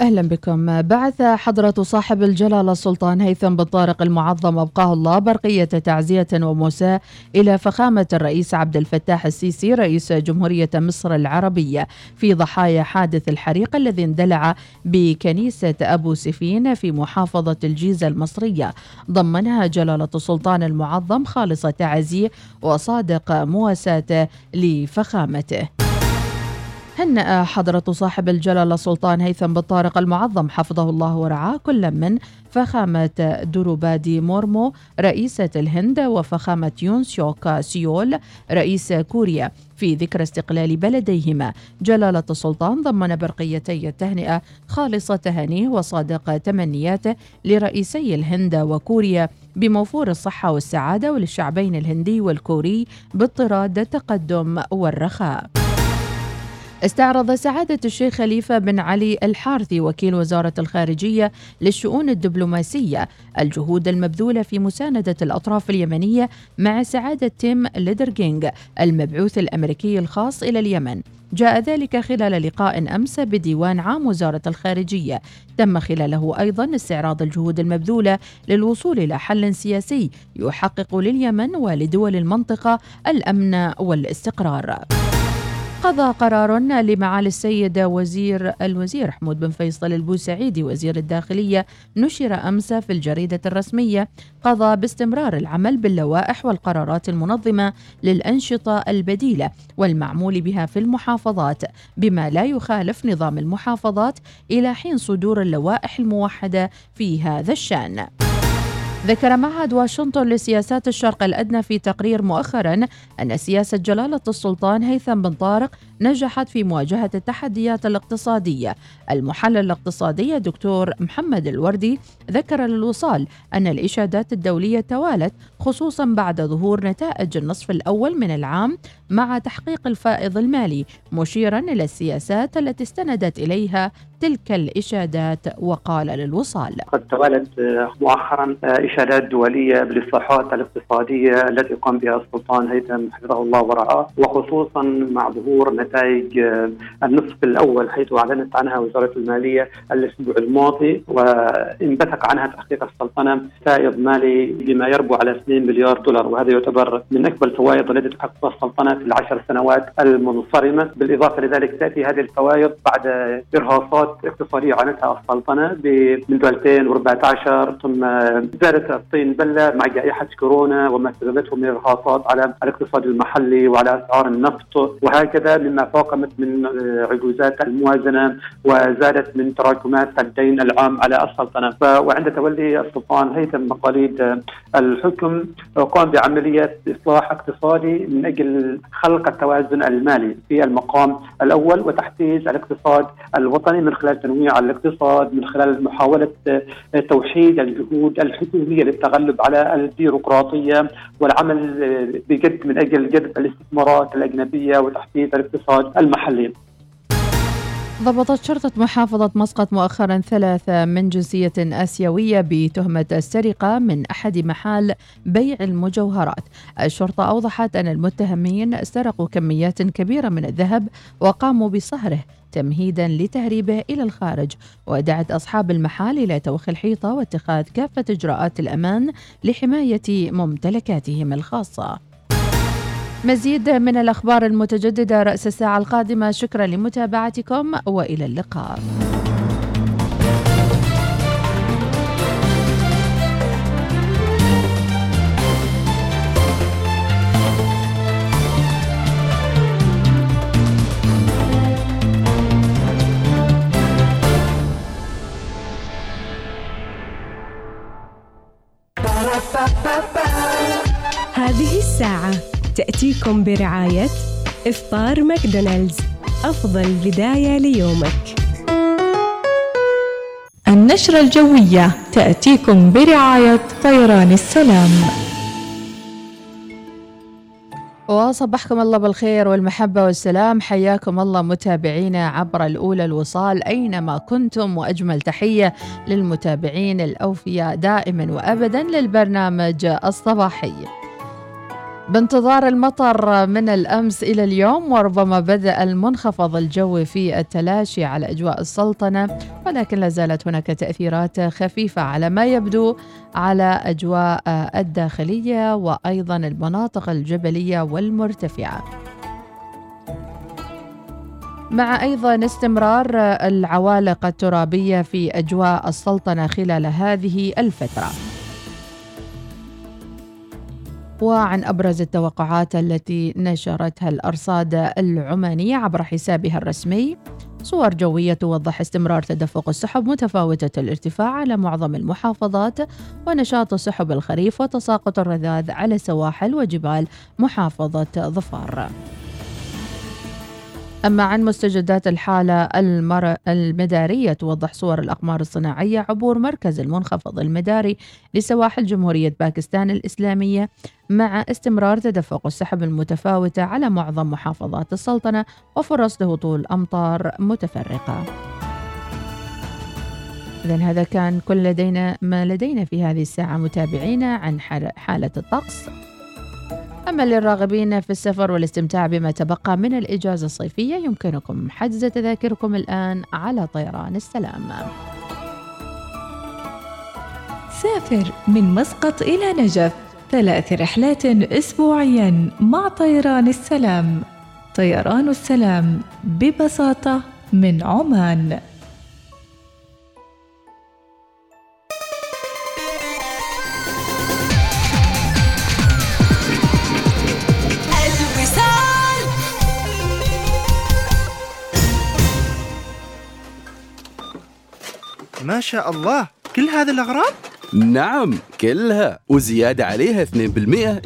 أهلا بكم. بعث حضرة صاحب الجلالة السلطان هيثم بن طارق المعظم أبقاه الله برقية تعزية ومساء إلى فخامة الرئيس عبد الفتاح السيسي رئيس جمهورية مصر العربية في ضحايا حادث الحريق الذي اندلع بكنيسة أبو سفين في محافظة الجيزة المصرية. ضمنها جلالة السلطان المعظم خالص تعزيه وصادق مواساته لفخامته. هنأ حضرة صاحب الجلالة السلطان هيثم بن طارق المعظم حفظه الله ورعاه كل من فخامة دروبادي مورمو رئيسة الهند وفخامة يون سيوك سيول رئيس كوريا في ذكرى استقلال بلديهما. جلالة السلطان ضمن برقيتي التهنئة خالص تهانيه وصادق تمنياته لرئيسي الهند وكوريا بموفور الصحة والسعادة وللشعبين الهندي والكوري باضطراد التقدم والرخاء. استعرض سعادة الشيخ خليفة بن علي الحارثي وكيل وزارة الخارجية للشؤون الدبلوماسية الجهود المبذولة في مساندة الأطراف اليمنية مع سعادة تيم ليدرجينغ المبعوث الأمريكي الخاص إلى اليمن. جاء ذلك خلال لقاء أمس بديوان عام وزارة الخارجية. تم خلاله أيضا استعراض الجهود المبذولة للوصول إلى حل سياسي يحقق لليمن ولدول المنطقة الأمن والاستقرار. قضى قرار لمعالي السيد وزير الوزير حمود بن فيصل البوسعيدي وزير الداخلية نشر أمس في الجريدة الرسمية قضى باستمرار العمل باللوائح والقرارات المنظمة للأنشطة البديلة والمعمول بها في المحافظات بما لا يخالف نظام المحافظات إلى حين صدور اللوائح الموحدة في هذا الشأن. ذكر معهد واشنطن لسياسات الشرق الأدنى في تقرير مؤخرا أن سياسة جلالة السلطان هيثم بن طارق نجحت في مواجهة التحديات الاقتصادية. المحلل الاقتصادي دكتور محمد الوردي ذكر للوصال أن الإشادات الدولية توالت خصوصا بعد ظهور نتائج النصف الأول من العام مع تحقيق الفائض المالي مشيرا إلى السياسات التي استندت إليها تلك الإشادات وقال للوصال. قد توالت مؤخرا إشادات دولية بالإصلاحات الاقتصادية التي قام بها السلطان هيثم حفظه الله ورعاه وخصوصا مع ظهور نتائج النصف الأول حيث أعلنت عنها وزارة المالية الأسبوع الماضي وانبثق عنها تحقيق السلطنة فائض مالي بما يربو على 2 مليار دولار وهذا يعتبر من أكبر الفوائض التي تحققها السلطنة في العشر سنوات المنصرمة. بالإضافة لذلك تأتي هذه الفوائض بعد إرهاصات اقتصادية أعلنتها السلطنة منذ 2014 ثم زادت الطين بلة مع جائحة كورونا وما سببته من إرهاصات على الاقتصاد المحلي وعلى أسعار النفط وهكذا مما فاقمت من عجوزات الموازنة وزادت من تراكمات الدين العام على السلطنة وعند تولي السلطان هيثم مقاليد الحكم قام بعملية إصلاح اقتصادي من أجل خلق التوازن المالي في المقام الأول وتحفيز الاقتصاد الوطني من خلال تنويع الاقتصاد من خلال محاولة توحيد الجهود الحكومية للتغلب على البيروقراطية والعمل بجد من أجل جذب الاستثمارات الأجنبية وتحفيز الاقتصاد المحلي. ضبطت شرطة محافظة مسقط مؤخرا ثلاثة من جنسية آسيوية بتهمة السرقة من أحد محال بيع المجوهرات. الشرطة أوضحت أن المتهمين سرقوا كميات كبيرة من الذهب وقاموا بصهره تمهيدا لتهريبه إلى الخارج. ودعت أصحاب المحال إلى توخي الحيطة واتخاذ كافة إجراءات الأمان لحماية ممتلكاتهم الخاصة. مزيد من الأخبار المتجددة رأس الساعة القادمة. شكرا لمتابعتكم وإلى اللقاء. تأتيكم برعاية إفطار ماكدونالدز. أفضل بداية ليومك. النشرة الجوية تأتيكم برعاية طيران السلام. وصبحكم الله بالخير والمحبة والسلام. حياكم الله متابعينا عبر الأولى الوصال أينما كنتم وأجمل تحية للمتابعين الأوفياء دائما وأبدا للبرنامج الصباحي. بانتظار المطر من الأمس إلى اليوم وربما بدأ المنخفض الجوي في التلاشي على أجواء السلطنة ولكن لا زالت هناك تأثيرات خفيفة على ما يبدو على أجواء الداخلية وأيضا المناطق الجبلية والمرتفعة. مع أيضا استمرار العوالق الترابية في أجواء السلطنة خلال هذه الفترة. وعن أبرز التوقعات التي نشرتها الأرصاد العمانية عبر حسابها الرسمي صور جوية توضح استمرار تدفق السحب متفاوتة الارتفاع على معظم المحافظات ونشاط سحب الخريف وتساقط الرذاذ على سواحل وجبال محافظة ظفار. أما عن مستجدات الحالة المر... المدارية توضح صور الأقمار الصناعية عبور مركز المنخفض المداري لسواحل جمهورية باكستان الإسلامية مع استمرار تدفق السحب المتفاوتة على معظم محافظات السلطنة وفرص لهطول أمطار متفرقة. إذا هذا كان كل لدينا ما لدينا في هذه الساعة متابعينا عن حالة الطقس. أما للراغبين في السفر والاستمتاع بما تبقى من الإجازة الصيفية يمكنكم حجز تذاكركم الآن على طيران السلام. سافر من مسقط إلى نجف ثلاث رحلات أسبوعيا مع طيران السلام. طيران السلام ببساطة من عمان. ما شاء الله كل هذه الأغراض؟ نعم كلها وزيادة عليها 2%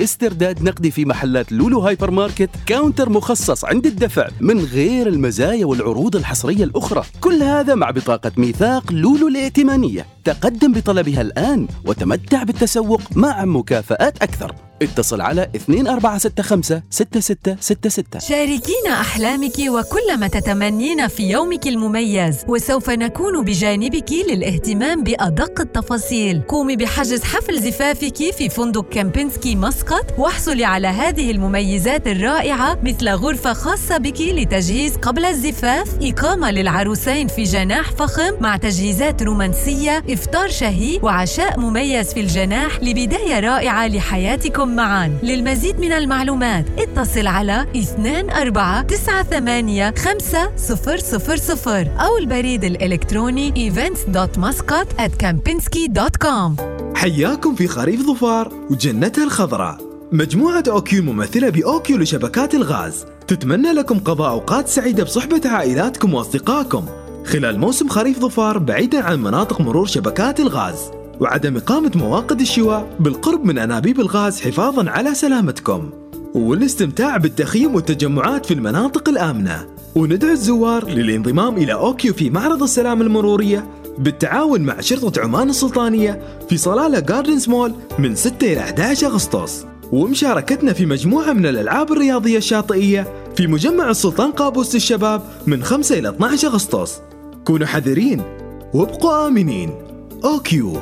استرداد نقدي في محلات لولو هايبر ماركت counter مخصص عند الدفع من غير المزايا والعروض الحصرية الأخرى. كل هذا مع بطاقة ميثاق لولو الائتمانية. تقدم بطلبها الآن وتمتع بالتسوق مع مكافآت أكثر. اتصل على 2465 6666 شاركينا أحلامك وكل ما تتمنين في يومك المميز. وسوف نكون بجانبك للاهتمام بأدق التفاصيل. قومي بحجز حفل زفافك في فندق كامبينسكي مسقط. واحصلي على هذه المميزات الرائعة مثل غرفة خاصة بك لتجهيز قبل الزفاف إقامة للعروسين في جناح فخم مع تجهيزات رومانسية إفطار شهي وعشاء مميز في الجناح لبداية رائعة لحياتكم معا. للمزيد من المعلومات اتصل على 2498 أو البريد الإلكتروني events.muscat@kempinski.com حياكم في خريف ظفار وجنتها الخضراء. مجموعة أوكيو ممثلة بأوكيو لشبكات الغاز. تتمنى لكم قضاء أوقات سعيدة بصحبة عائلاتكم وأصدقائكم. خلال موسم خريف ظفار بعيدا عن مناطق مرور شبكات الغاز. وعدم إقامة مواقد الشواء بالقرب من أنابيب الغاز حفاظا على سلامتكم. والاستمتاع بالتخييم والتجمعات في المناطق الآمنة. وندعو الزوار للانضمام إلى أوكيو في معرض السلام المرورية. بالتعاون مع شرطة عمان السلطانية في صلالة جاردنز مول من 6 إلى 11 أغسطس. ومشاركتنا في مجموعة من الألعاب الرياضية الشاطئية في مجمع السلطان قابوس للشباب من 5 إلى 12 أغسطس. كونوا حذرين وابقوا آمنين. أوكيو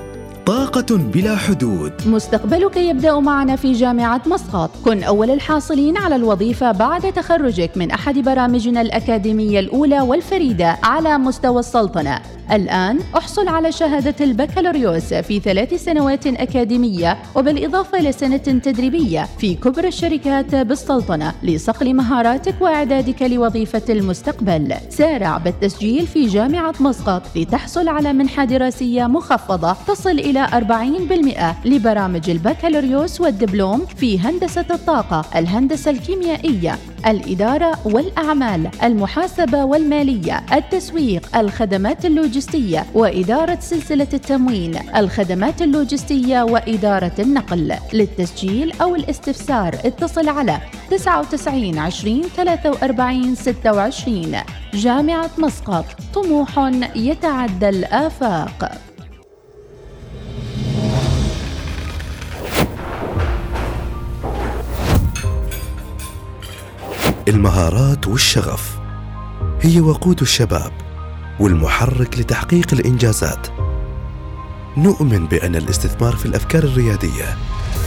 طاقة بلا حدود. مستقبلك يبدأ معنا في جامعة مسقط. كن أول الحاصلين على الوظيفة بعد تخرجك من أحد برامجنا الأكاديمية الأولى والفريدة على مستوى السلطنة. الآن أحصل على شهادة البكالوريوس في ثلاث سنوات أكاديمية وبالإضافة لسنة تدريبية في كبرى الشركات بالسلطنة لصقل مهاراتك وإعدادك لوظيفة المستقبل. سارع بالتسجيل في جامعة مسقط لتحصل على منحة دراسية مخفضة تصل إلى 40% لبرامج البكالوريوس والدبلوم في هندسة الطاقة الهندسة الكيميائية الإدارة والأعمال المحاسبة والمالية التسويق الخدمات اللوجستية وإدارة سلسلة التموين الخدمات اللوجستية وإدارة النقل. للتسجيل أو الاستفسار اتصل على 99 20 43 26 جامعة مسقط طموح يتعدى الآفاق. المهارات والشغف. هي وقود الشباب. والمحرك لتحقيق الإنجازات. نؤمن بأن الاستثمار في الأفكار الريادية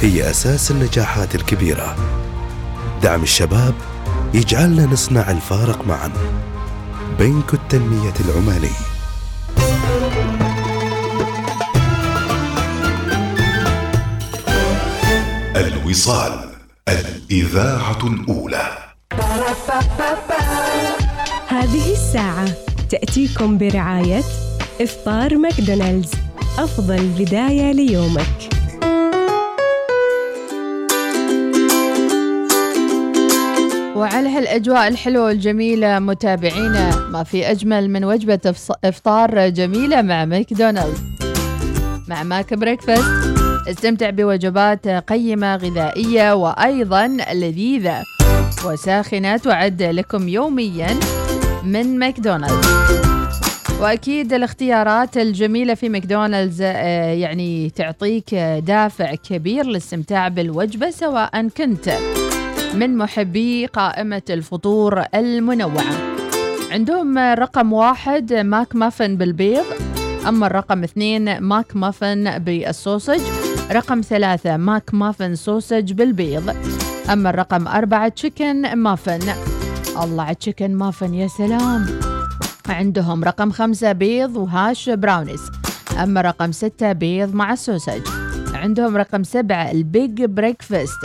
هي أساس النجاحات الكبيرة. دعم الشباب يجعلنا نصنع الفارق معا. بنك التنمية العمالي الوصال الإذاعة الأولى. هذه الساعة. تأتيكم برعاية إفطار ماكدونالدز. أفضل بداية ليومك. وعلى هالأجواء الحلوة والجميلة متابعينا ما في أجمل من وجبة إفطار جميلة مع ماكدونالدز. مع McBreakfast. استمتع بوجبات قيمة غذائية وأيضا لذيذة. وساخنة تعد لكم يوميا. من ماكدونالدز. وأكيد الاختيارات الجميلة في ماكدونالدز آه، يعني تعطيك آه، دافع كبير للاستمتاع بالوجبة سواء كنت من محبي قائمة الفطور المنوعة. عندهم رقم واحد McMuffin بالبيض. أما الرقم اثنين McMuffin بال sausage. رقم ثلاثة McMuffin sausage بالبيض. أما الرقم أربعة chicken muffin. الله على chicken muffin يا سلام. عندهم رقم خمسة بيض و hash brownies أما رقم ستة بيض مع ال sausage عندهم رقم سبعة ال big breakfast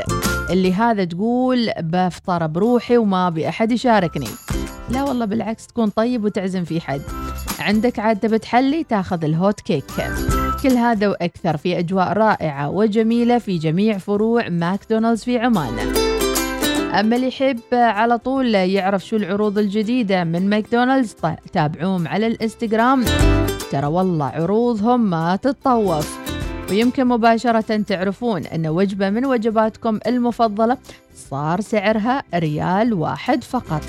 اللي هذا تقول بفطر بروحي وما أبي أحد يشاركني. لا والله بالعكس تكون طيب وتعزم في حد. عندك عاد تبي تحلي؟ تاخذ ال hotcake. كل هذا وأكثر في أجواء رائعة وجميلة في جميع فروع ماكدونالدز في عمان. أما اللي يحب على طول يعرف شو العروض الجديدة من ماكدونالدز ط- تابعوهم على الإنستغرام. ترى والله عروضهم ما تتطوف. ويمكن مباشرة تعرفون أن وجبة من وجباتكم المفضلة صار سعرها ريال واحد فقط.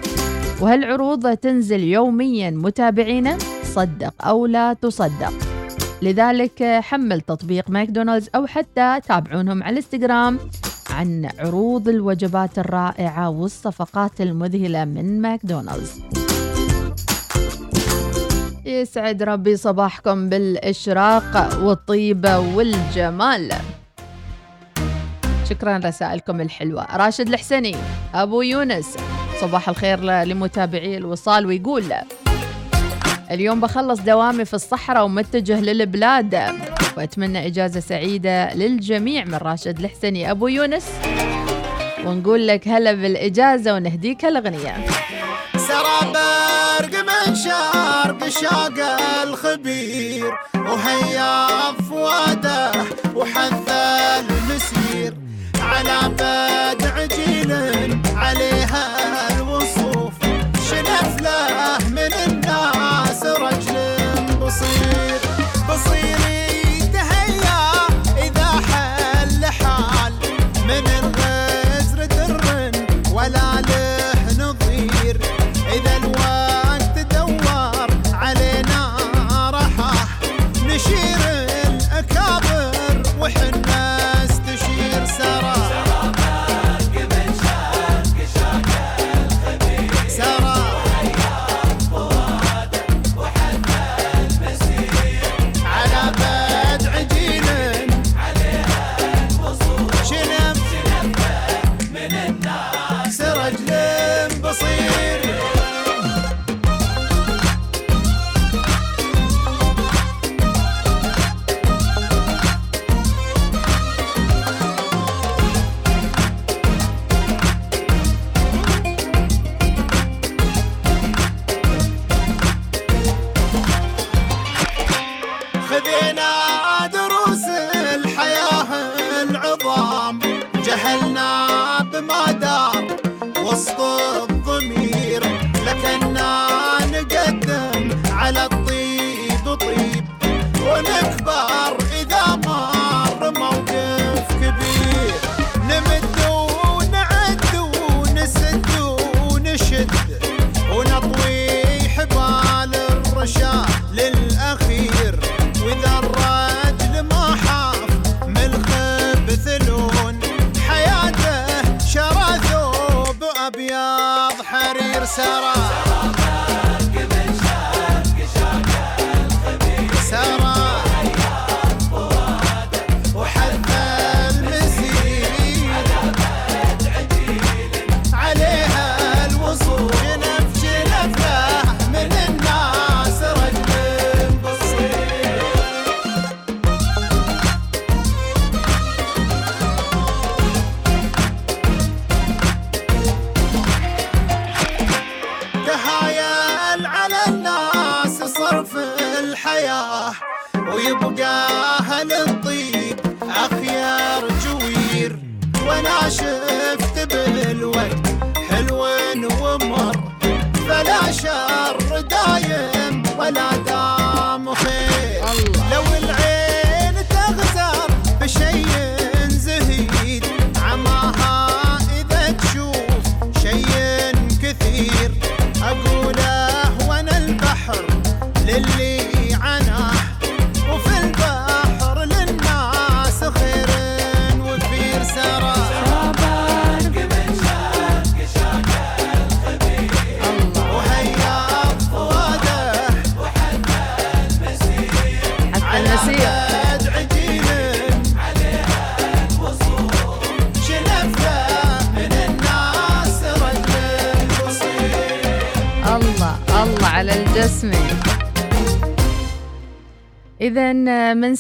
وهالعروض تنزل يوميا متابعينا صدق أو لا تصدق. لذلك حمل تطبيق ماكدونالدز أو حتى تابعونهم على الإنستغرام. عن عروض الوجبات الرائعة والصفقات المذهلة من ماكدونالدز. يسعد ربي صباحكم بالإشراق والطيبة والجمال. شكرا رسائلكم الحلوة. راشد الحسني أبو يونس صباح الخير لمتابعي الوصال ويقول اليوم بخلص دوامي في الصحراء ومتجه للبلاد. وأتمنى إجازة سعيدة للجميع من راشد الحسني أبو يونس. ونقول لك هلا بالإجازة ونهديك الأغنية. سرى برق من شرق شاق الخبير وهيا فواده وحث المسير. على بدع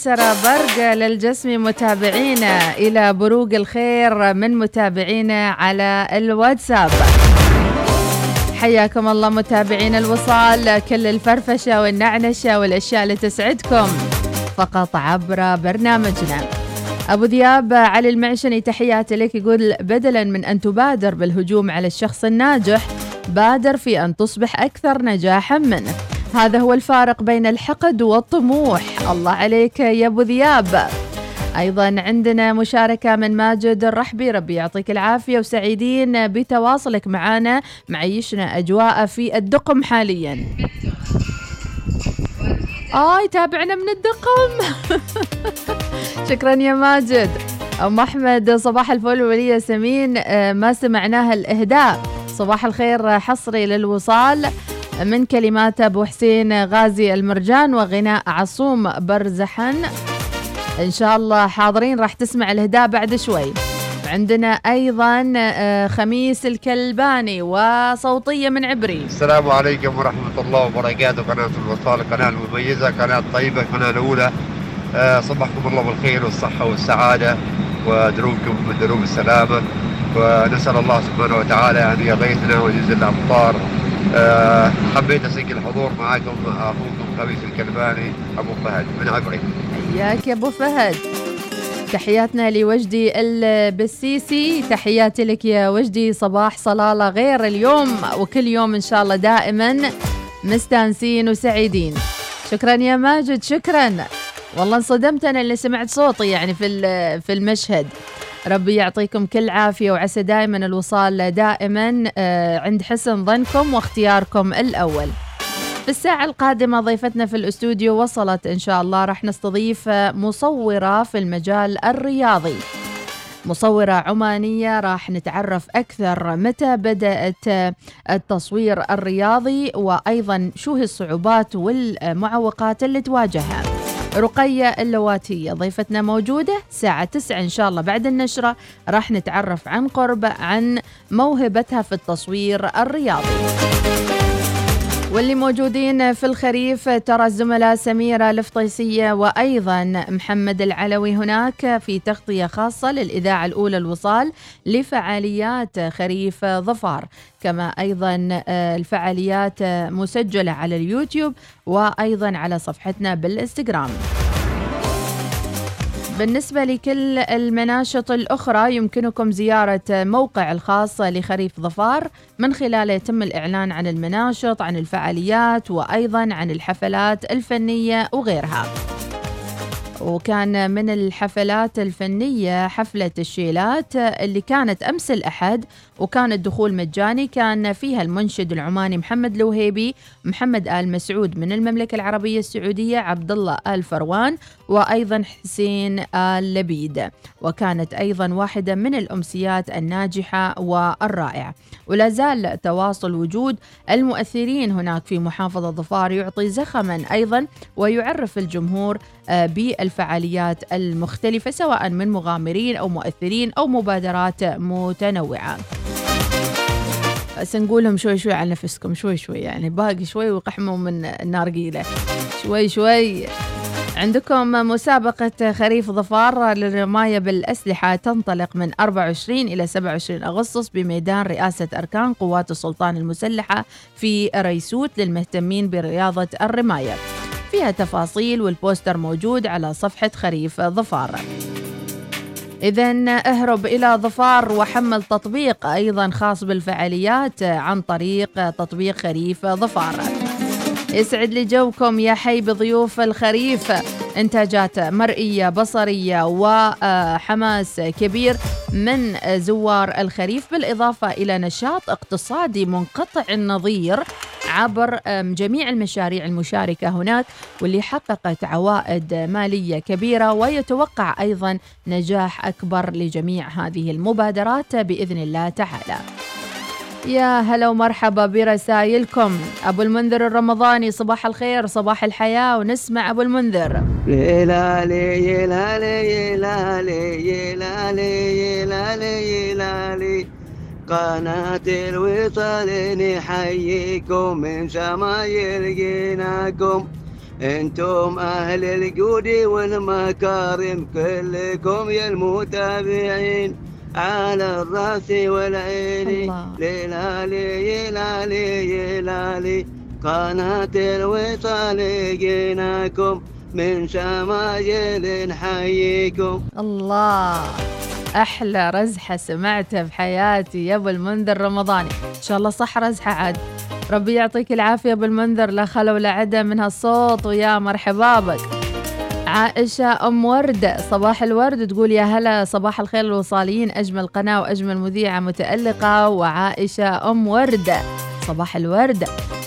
من سرى برق للجسمي متابعينا إلى بروق الخير من متابعينا على الواتساب. حياكم الله متابعين الوصال كل الفرفشة والنعنشة والأشياء اللي تسعدكم فقط عبر برنامجنا. أبو ذياب علي المعشني تحياتي لك. يقول بدلا من أن تبادر بالهجوم على الشخص الناجح بادر في أن تصبح أكثر نجاحا منه. هذا هو الفارق بين الحقد والطموح. الله عليك يا أبو ذياب. أيضا عندنا مشاركة من ماجد الرحبي. ربي يعطيك العافية وسعيدين بتواصلك معنا معيشنا أجواء في الدقم حاليا. آه يتابعنا من الدقم. شكرا يا ماجد. أم أحمد صباح الفل ولية سمين. آه، ما سمعناها الإهداء. صباح الخير حصري للوصال. من كلمات أبو حسين غازي المرجان وغناء عصوم برزحن إن شاء الله حاضرين راح تسمع الإهداء بعد شوي. عندنا أيضا آه، خميس الكلباني وصوتية من عبري. السلام عليكم ورحمة الله وبركاته. قناة الوصال قناة المميزة قناة طيبة قناة الأولى. آه، صبحكم الله بالخير والصحة والسعادة ودروبكم من دروب السلامة. ونسأل الله سبحانه وتعالى أن يغيثنا وينزل الأمطار آه، حبيت أسجل الحضور معكم أخوكم خميس الكلباني أبو فهد من عبري. حياك يا أبو فهد. تحياتنا لوجدي البسيسي تحياتي لك يا وجدي صباح صلالة غير اليوم وكل يوم إن شاء الله دائما مستانسين وسعيدين. شكرا يا ماجد شكرا. والله انصدمت أنا اللي سمعت صوتي يعني في في المشهد. ربي يعطيكم كل عافية وعسى دائما الوصال دائما آه، عند حسن ظنكم واختياركم الأول. في الساعة القادمة ضيفتنا في الأستوديو وصلت إن شاء الله راح نستضيف مصورة في المجال الرياضي. مصورة عمانية راح نتعرف أكثر متى بدأت التصوير الرياضي وأيضا شو هي الصعوبات والمعوقات اللي تواجهها. رقية اللواتية. ضيفتنا موجودة الساعة 9 إن شاء الله بعد النشرة. راح نتعرف عن قرب عن موهبتها في التصوير الرياضي. واللي موجودين في الخريف ترى الزملاء سميرة الفطيسية وأيضا محمد العلوي هناك في تغطية خاصة للإذاعة الأولى الوصال لفعاليات خريف ظفار. كما أيضا آه، الفعاليات مسجلة على اليوتيوب وأيضا على صفحتنا بالإنستغرام. بالنسبة لكل المناشط الأخرى يمكنكم زيارة موقع الخاص لخريف ظفار من خلاله يتم الإعلان عن المناشط عن الفعاليات وأيضا عن الحفلات الفنية وغيرها. وكان من الحفلات الفنية حفلة الشيلات اللي كانت أمس الأحد وكان الدخول مجاني. كان فيها المنشد العماني محمد الوهيبي محمد آل مسعود من المملكة العربية السعودية عبد الله آل فروان وأيضا حسين آل لبيد. وكانت أيضا واحدة من الأمسيات الناجحة والرائعة. ولا زال تواصل وجود المؤثرين هناك في محافظة ظفار. يعطي زخما أيضا ويعرف الجمهور آه، بالفعاليات المختلفة سواء من مغامرين أو مؤثرين أو مبادرات متنوعة. بس نقولهم شوي شوي على نفسكم شوي شوي يعني باقي شوي وقحموا من النارقيلة شوي شوي. عندكم مسابقة خريف ظفار للرماية بالأسلحة تنطلق من 24 إلى 27 أغسطس بميدان رئاسة أركان قوات السلطان المسلحة في ريسوت للمهتمين برياضة الرماية. فيها تفاصيل والبوستر موجود على صفحة خريف ظفار. إذا اهرب إلى ظفار وحمل تطبيق أيضا خاص بالفعاليات عن طريق تطبيق خريف ظفار. يسعد لي جوكم يا حي بضيوف الخريف. إنتاجات مرئية بصرية وحماس كبير من زوار الخريف بالإضافة إلى نشاط اقتصادي منقطع النظير. عبر جميع المشاريع المشاركة هناك واللي حققت عوائد مالية كبيرة ويتوقع أيضا نجاح أكبر لجميع هذه المبادرات بإذن الله تعالى. يا هلا ومرحبا برسائلكم. أبو المنذر الرمضاني صباح الخير صباح الحياة ونسمع أبو المنذر. يلالي قناة الوصال نحييكم من سما يلقيناكم أنتم أهل الجود والمكارم كلكم يا المتابعين. على الرأس والعين ليلالي يلالي يلالي قناة الوصال جيناكم من شمايل نحييكم. الله. أحلى رزحة سمعتها بحياتي يا أبو المنذر رمضاني. إن شاء الله صح رزحة عاد. ربي يعطيك العافية أبو المنذر لا خلا ولا عدا من هالصوت ويا مرحبا بك. عائشة أم وردة صباح الورد تقول يا هلا صباح الخير الوصاليين أجمل قناة وأجمل مذيعة متألقة. وعائشة أم وردة صباح الورد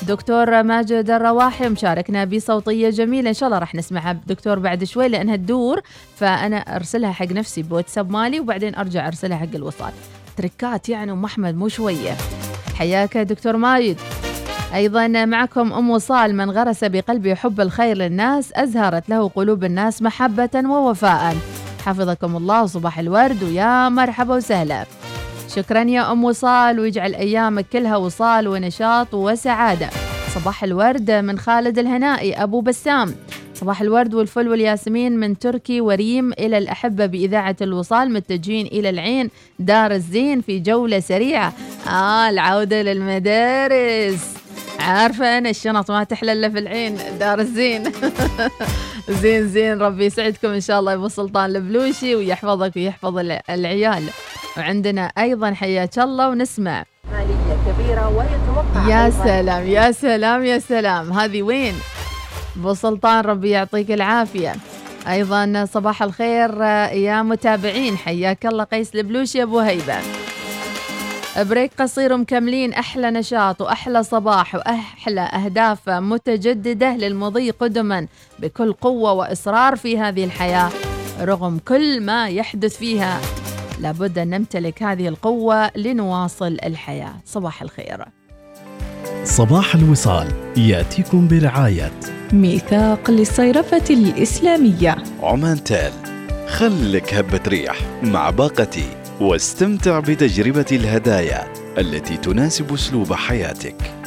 دكتور ماجد الرواحي مشاركنا بصوتية جميلة. إن شاء الله راح نسمعها دكتور بعد شوي لأنها تدور فأنا أرسلها حق نفسي بواتساب مالي وبعدين أرجع أرسلها حق الوصال. تركات يعني أم أحمد مو شوية. حياك يا دكتور ماجد. أيضا معكم أم وصال من غرس بقلبي حب الخير للناس أزهرت له قلوب الناس محبة ووفاء. حفظكم الله وصباح الورد ويا مرحبا وسهلا. شكرا يا أم وصال ويجعل أيامك كلها وصال ونشاط وسعادة. صباح الورد من خالد الهنائي أبو بسام. صباح الورد والفل والياسمين من تركي وريم إلى الأحبة بإذاعة الوصال متجهين إلى العين دار الزين في جولة سريعة. آه العودة للمدارس. عارفة أنا الشنط ما تحلى إلا في العين دار الزين. زين زين ربي يسعدكم إن شاء الله يا أبو سلطان البلوشي ويحفظك ويحفظ الع- العيال. وعندنا أيضا حياك الله ونسمع. مالية كبيرة ويتوقع يا أيضاً. سلام يا سلام يا سلام. هذه وين؟ أبو سلطان ربي يعطيك العافية. أيضا صباح الخير يا متابعين. حياك الله قيس البلوشي أبو هيبة. بريك قصير ومكملين أحلى نشاط وأحلى صباح وأحلى أهداف متجددة للمضي قدما بكل قوة وإصرار في هذه الحياة رغم كل ما يحدث فيها. لابد أن نمتلك هذه القوة لنواصل الحياة. صباح الخير. صباح الوصال. يأتيكم برعاية ميثاق للصيرفة الإسلامية. عمان تال خلك هبة ريح مع باقتي واستمتع بتجربة الهدايا التي تناسب أسلوب حياتك.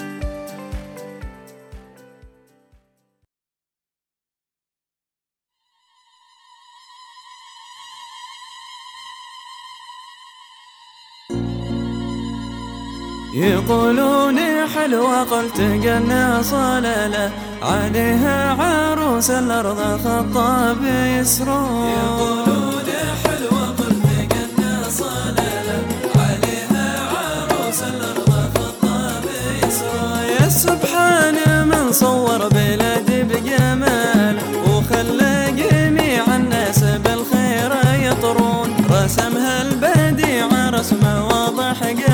يقولون حلوة قلت قلنا صلالة. عليها عروس الأرض خطاب يسرون يقولون حلوة قلت قلنا صلالة. عليها عروس الأرض خطاب يسرون يا سبحان من صور بجمال. وخلى جميع الناس بالخير يطرون. رسمها البديع رسمه واضح الشوف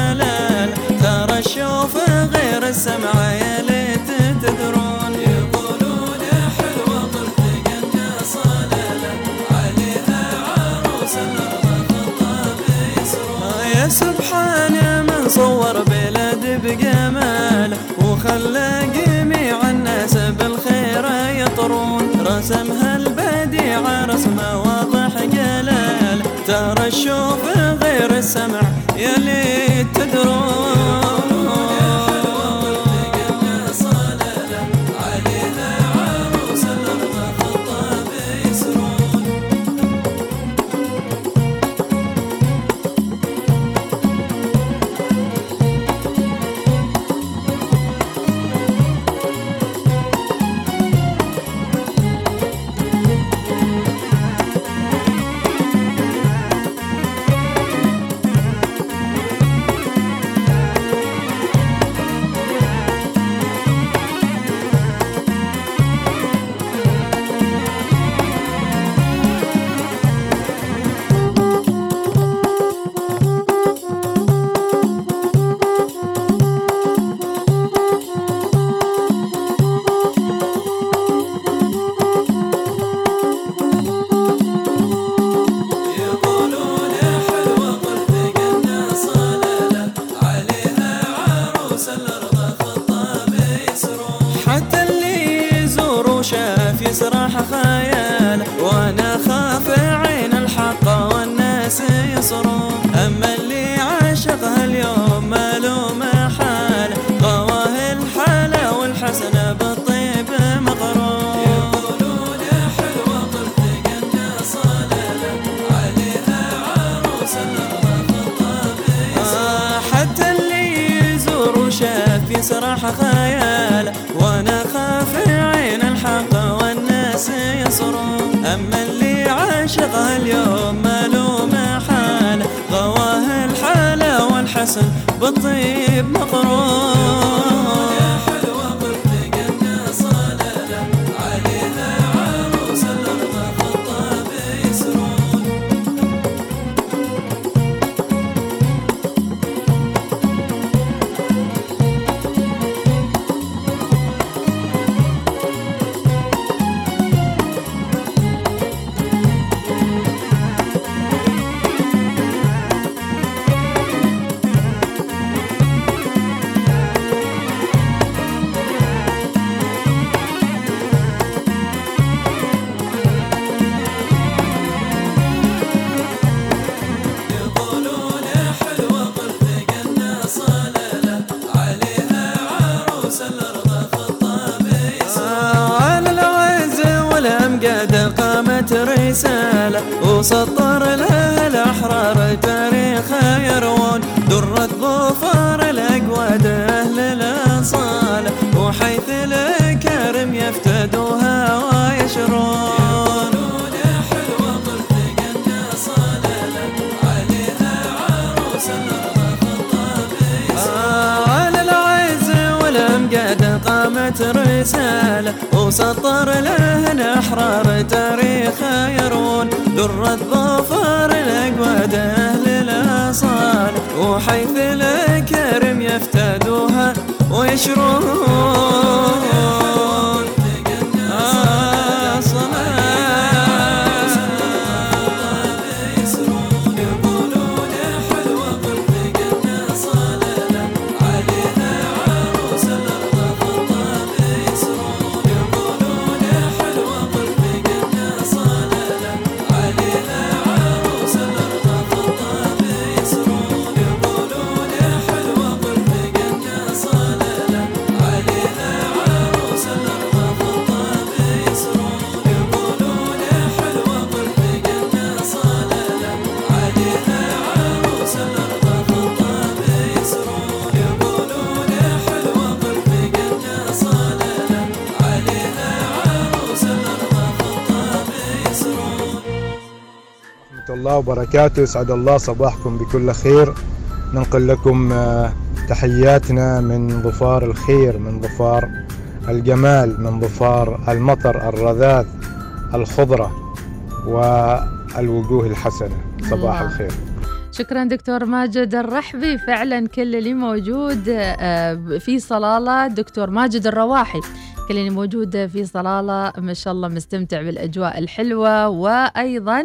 السمع يا ليت تدرون. يقولون حلوة قلت قلنا صلالة. عليها عروس الأرض خطاب يسرون. يا سبحان من صور بلاد بجمال. وخلى جميع الناس بالخير يطرون. رسمها البديع رسمة واضح جلال. ترى الشوف غير السمع يا يسرح خياله وأنا خاف عين الحق والناس يصرون أما اللي عاشقها اليوم ما له محاله غواه الحاله والحسن بالطيب مقرون وحيث الكرم يفتدوها ويشرون الله وبركاته. يسعد الله صباحكم بكل خير. ننقل لكم آه، تحياتنا من ظفار الخير من ظفار الجمال من ظفار المطر الرذاذ الخضرة والوجوه الحسنة. صباح الله. الخير. شكرا دكتور ماجد الرحبي. فعلا كل اللي موجود آه، في صلالة. دكتور ماجد الرواحي كل اللي موجود في صلالة. ما شاء الله مستمتع بالأجواء الحلوة. وأيضا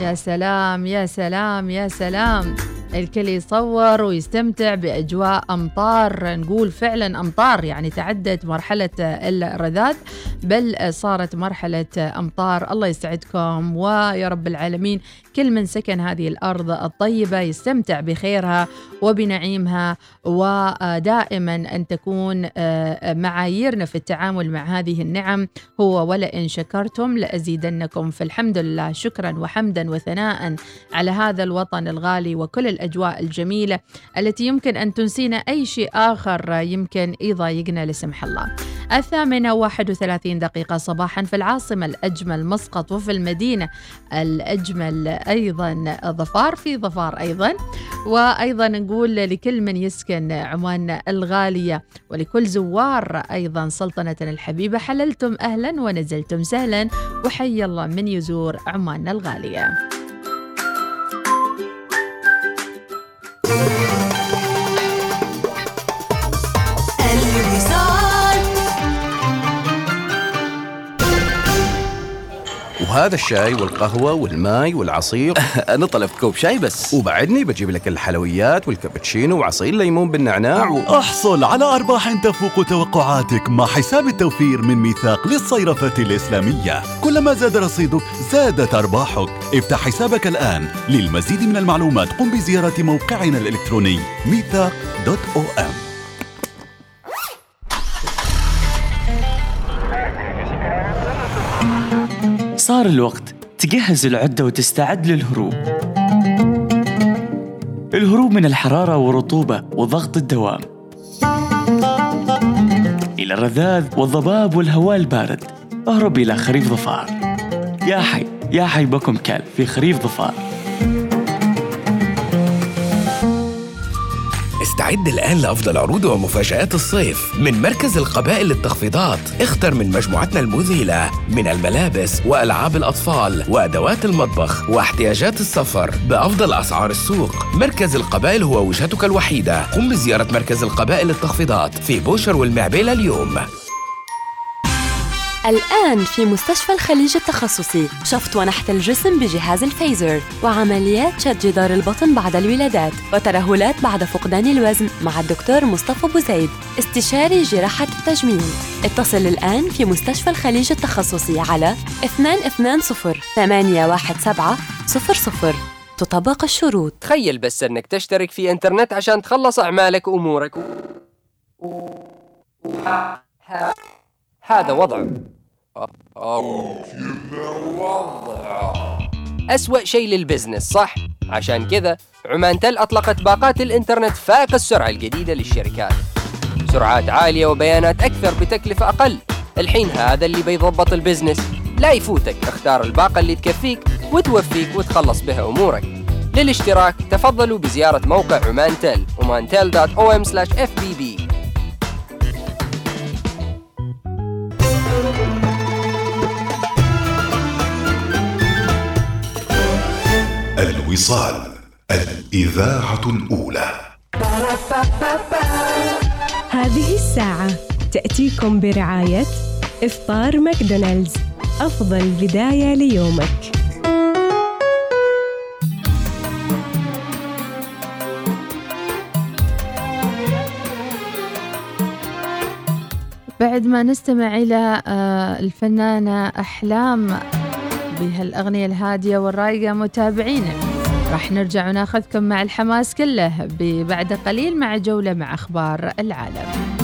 يا سلام يا سلام يا سلام. الكل يصور ويستمتع بأجواء أمطار. نقول فعلا أمطار يعني تعدت مرحلة الرذاذ بل صارت مرحلة أمطار. الله يسعدكم. ويا رب العالمين كل من سكن هذه الأرض الطيبة يستمتع بخيرها وبنعيمها. ودائما أن تكون آه، معاييرنا في التعامل مع هذه النعم هو ولئن شكرتم لأزيدنكم. فالحمد لله شكرا وحمدا وثناء على هذا الوطن الغالي وكل الأجواء الجميلة التي يمكن أن تنسينا أي شيء آخر يمكن يضايقنا لسمح الله. الثامنة واحد وثلاثين دقيقة صباحا في العاصمة الأجمل مسقط وفي المدينة الأجمل أيضا ظفار في ظفار أيضا. وأيضا نقول لكل من يسكن عمان الغالية ولكل زوار أيضا سلطنتنا الحبيبة حللتم أهلا ونزلتم سهلا وحي الله من يزور عمان الغالية. وهذا الشاي والقهوة والماي والعصير. أنا طلبت كوب شاي بس. وبعدني بجيب لك الحلويات والكابتشينو وعصير ليمون بالنعناع و... أحصل على أرباح تفوق توقعاتك مع حساب التوفير من ميثاق للصيرفة الإسلامية. كلما زاد رصيدك زادت أرباحك. افتح حسابك الآن. للمزيد من المعلومات قم بزيارة موقعنا الإلكتروني ميثاق دوت أو إم. صار الوقت تجهز العدة وتستعد للهروب. الهروب من الحرارة والرطوبة وضغط الدوام. إلى الرذاذ والضباب والهواء البارد. أهرب إلى خريف ظفار. يا حي يا حي بكم كلب في خريف ظفار. استعد الآن لأفضل عروض ومفاجآت الصيف. من مركز القبائل للتخفيضات اختر من مجموعتنا المذهلة من الملابس وألعاب الأطفال وأدوات المطبخ واحتياجات السفر بأفضل أسعار السوق. مركز القبائل هو وجهتك الوحيدة. قم بزيارة مركز القبائل للتخفيضات في بوشر والمعبيلة اليوم. الآن في مستشفى الخليج التخصصي. شفط ونحت الجسم بجهاز الفيزر وعمليات شد جدار البطن بعد الولادات وترهلات بعد فقدان الوزن مع الدكتور مصطفى بوزيد استشاري جراحة التجميل. اتصل الآن في مستشفى الخليج التخصصي على 220 817 00 تطبق الشروط. تخيل بس إنك تشترك في إنترنت عشان تخلص أعمالك وأمورك. هذا وضع أسوأ شيء لل business صح؟ عشان كذا عمان تل أطلقت باقات الإنترنت فائق السرعة الجديدة للشركات. سرعات عالية وبيانات أكثر بتكلفة أقل. الحين هذا اللي بيضبط ال business. لا يفوتك اختار الباقة اللي تكفيك وتوفيك وتخلص بها أمورك. للاشتراك تفضلوا بزيارة موقع عمان تل omantel.om/fbb الوصال الإذاعة الأولى. هذه الساعة تأتيكم برعاية إفطار ماكدونالدز. أفضل بداية ليومك. بعد ما نستمع إلى آه، الفنانة أحلام بهالأغنية الهادية والرايقة متابعينا. راح نرجع وناخذكم مع الحماس كله بعد قليل مع جولة مع أخبار العالم.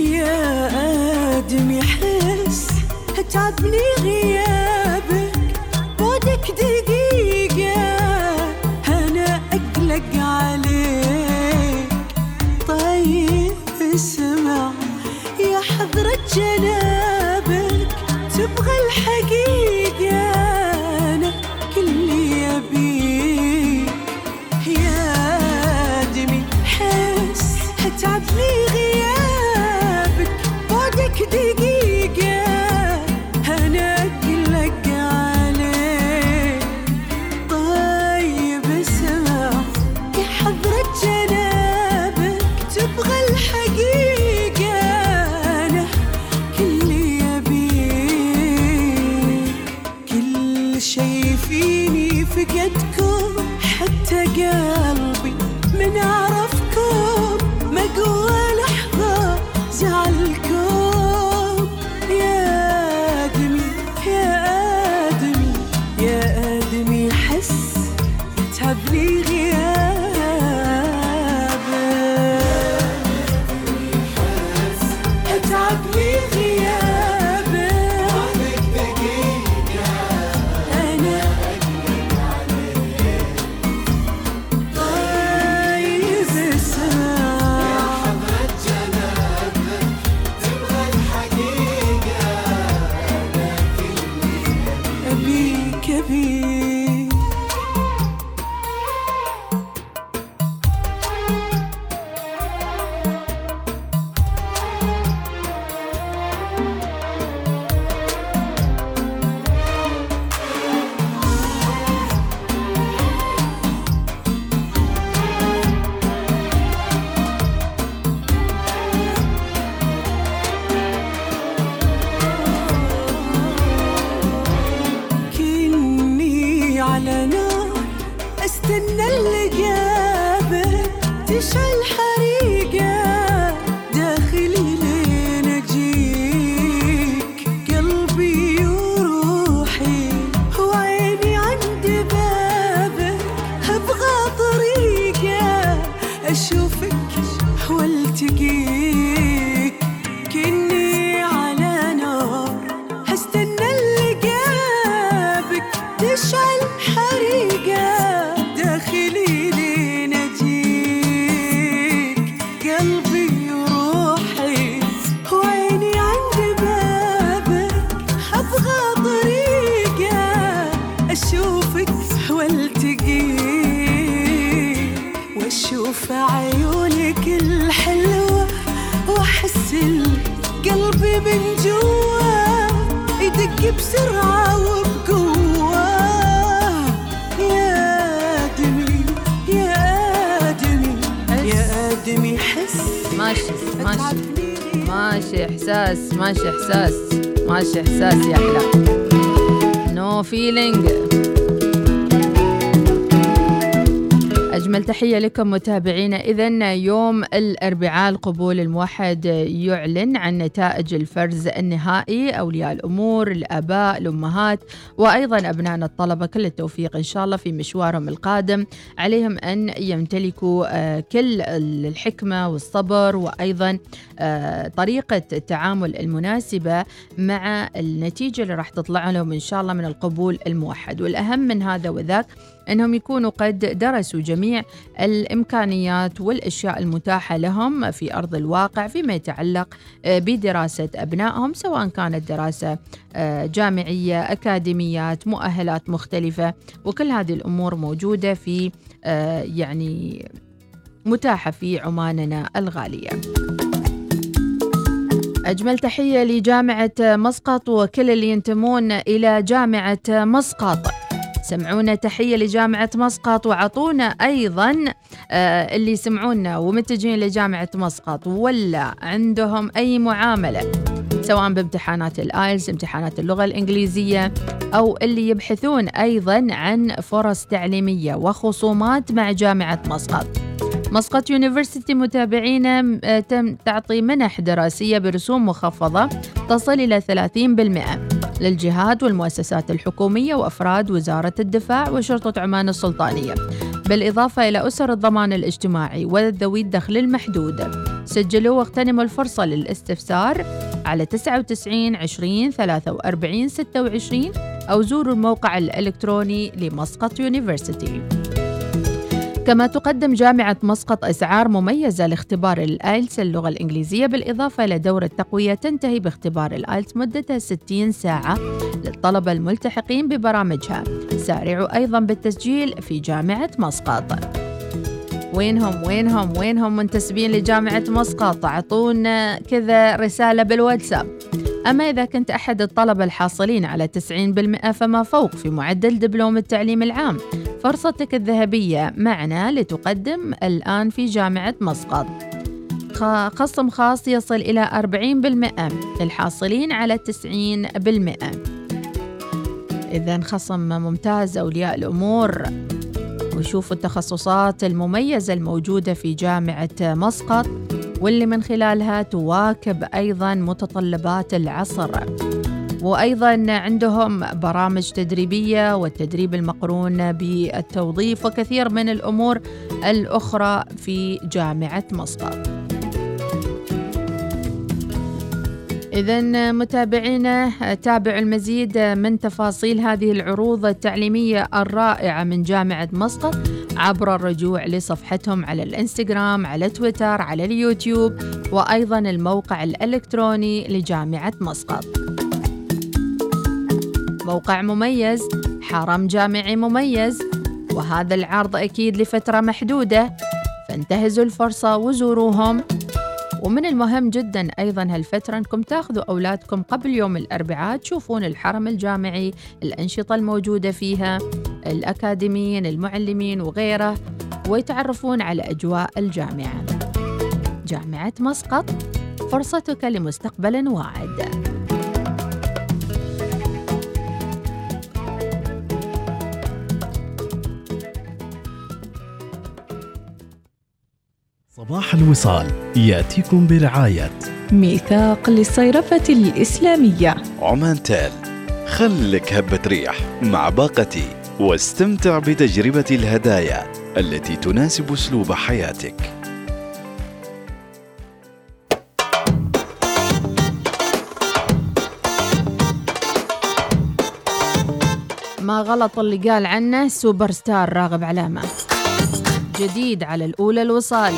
يا آدم يحس تعبني غيابك. بعدك دقيقة أنا أقلق عليك. طيب اسمع يا حضرة جنابك لكم متابعينا إذا يوم الأربعاء القبول الموحد يعلن عن نتائج الفرز النهائي. أولياء الأمور الآباء الأمهات وأيضا أبنائنا الطلبة كل التوفيق إن شاء الله في مشوارهم القادم. عليهم أن يمتلكوا آه، كل الحكمة والصبر وأيضا آه، طريقة التعامل المناسبة مع النتيجة اللي راح تطلع لهم إن شاء الله من القبول الموحد. والأهم من هذا وذاك أنهم يكونوا قد درسوا جميع الإمكانيات والأشياء المتاحة لهم في أرض الواقع فيما يتعلق آه، بدراسة أبنائهم سواء كانت دراسة آه، جامعية أكاديميات مؤهلات مختلفة. وكل هذه الأمور موجودة في آه، يعني متاحة في عماننا الغالية. أجمل تحية لجامعة مسقط وكل اللي ينتمون إلى جامعة مسقط. سمعونا تحية لجامعة مسقط وعطونا أيضا آه اللي يسمعونا ومتجهين لجامعة مسقط ولا عندهم أي معاملة سواء بامتحانات ال IELTS امتحانات اللغة الإنجليزية أو اللي يبحثون أيضا عن فرص تعليمية وخصومات مع جامعة مسقط. مسقط University متابعينا تم تعطي منح دراسية برسوم مخفضة تصل إلى 30% للجهات والمؤسسات الحكومية وأفراد وزارة الدفاع وشرطة عمان السلطانية بالإضافة إلى أسر الضمان الاجتماعي وذوي الدخل المحدود. سجلوا واغتنموا الفرصة للاستفسار على 99 20 43 26 أو زوروا الموقع الإلكتروني لمسقط University كما تقدم جامعة مسقط أسعار مميزة لاختبار ال IELTS اللغة الإنجليزية بالإضافة إلى دورة تقوية تنتهي باختبار ال IELTS مدتها 60 ساعة للطلبة الملتحقين ببرامجها. سارعوا أيضا بالتسجيل في جامعة مسقط. وينهم وينهم وينهم منتسبين لجامعة مسقط؟ أعطونا كذا رسالة بالواتساب. أما إذا كنت أحد الطلبة الحاصلين على 90% فما فوق في معدل دبلوم التعليم العام؟ فرصتك الذهبية معنا لتقدم الآن في جامعة مسقط. خصم خاص يصل إلى 40% للحاصلين على 90% إذا خصم ممتاز أولياء الأمور. وشوفوا التخصصات المميزة الموجودة في جامعة مسقط واللي من خلالها تواكب أيضا متطلبات العصر. وأيضا عندهم برامج تدريبية والتدريب المقرون بالتوظيف وكثير من الأمور الأخرى في جامعة مسقط إذا متابعينا تابعوا المزيد من تفاصيل هذه العروض التعليمية الرائعة من جامعة مسقط عبر الرجوع لصفحتهم على الإنستغرام على تويتر على اليوتيوب وأيضا الموقع الإلكتروني لجامعة مسقط موقع مميز حرم جامعي مميز وهذا العرض أكيد لفترة محدودة. فانتهزوا الفرصة وزوروهم. ومن المهم جدا أيضا هالفترة أنكم تاخذوا أولادكم قبل يوم الأربعاء تشوفون الحرم الجامعي الأنشطة الموجودة فيها الأكاديميين المعلمين وغيره ويتعرفون على أجواء الجامعة. جامعة مسقط فرصتك لمستقبل واعد صباح الوصال يأتيكم برعاية ميثاق للصيرفة الإسلامية. عمان تال خلك هبة ريح مع باقتي واستمتع بتجربة الهدايا التي تناسب أسلوب حياتك. ما غلط اللي قال عنه سوبر ستار راغب علامة. جديد على الأولى الوصال.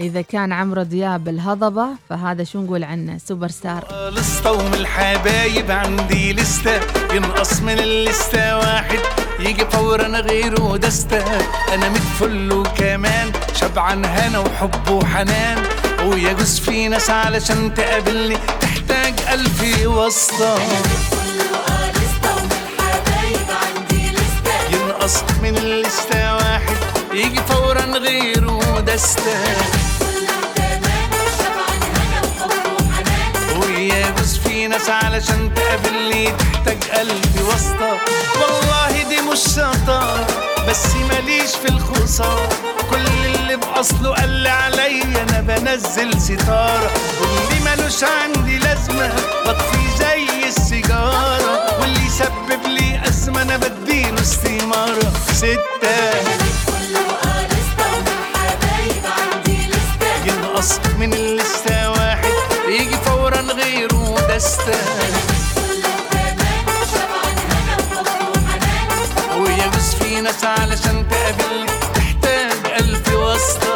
إذا كان عمرو دياب الهضبة فهذا شو نقول عنه؟ سوبر ستار لسطة ومن الحبايب عندي لستة. ينقص من اللستة واحد يجي فورا غيره دستة أنا متفل وكمان شبعان هنا وحب وحنان. ويجوز في ناس علشان تقابلني تحتاج ألف واسطة ينقص من اللستة واحد يجي فورا غيره دستة ويجوز في ناس علشان تقابلني تحتاج قلبي واسطة. والله دي مش شطارة بس ماليش في الخسارة. كل اللي بأصله قال لي عليا أنا بنزل ستارة. واللي ملوش عندي لازمة بطفي زي السيجارة. واللي يسبب لي أزمة أنا بديله استمارة ستة. ينقص من اللستة واحد. يجي فورا غيره دستة ويجوز في ناس علشان تقابلني تحتاج ألف واسطة.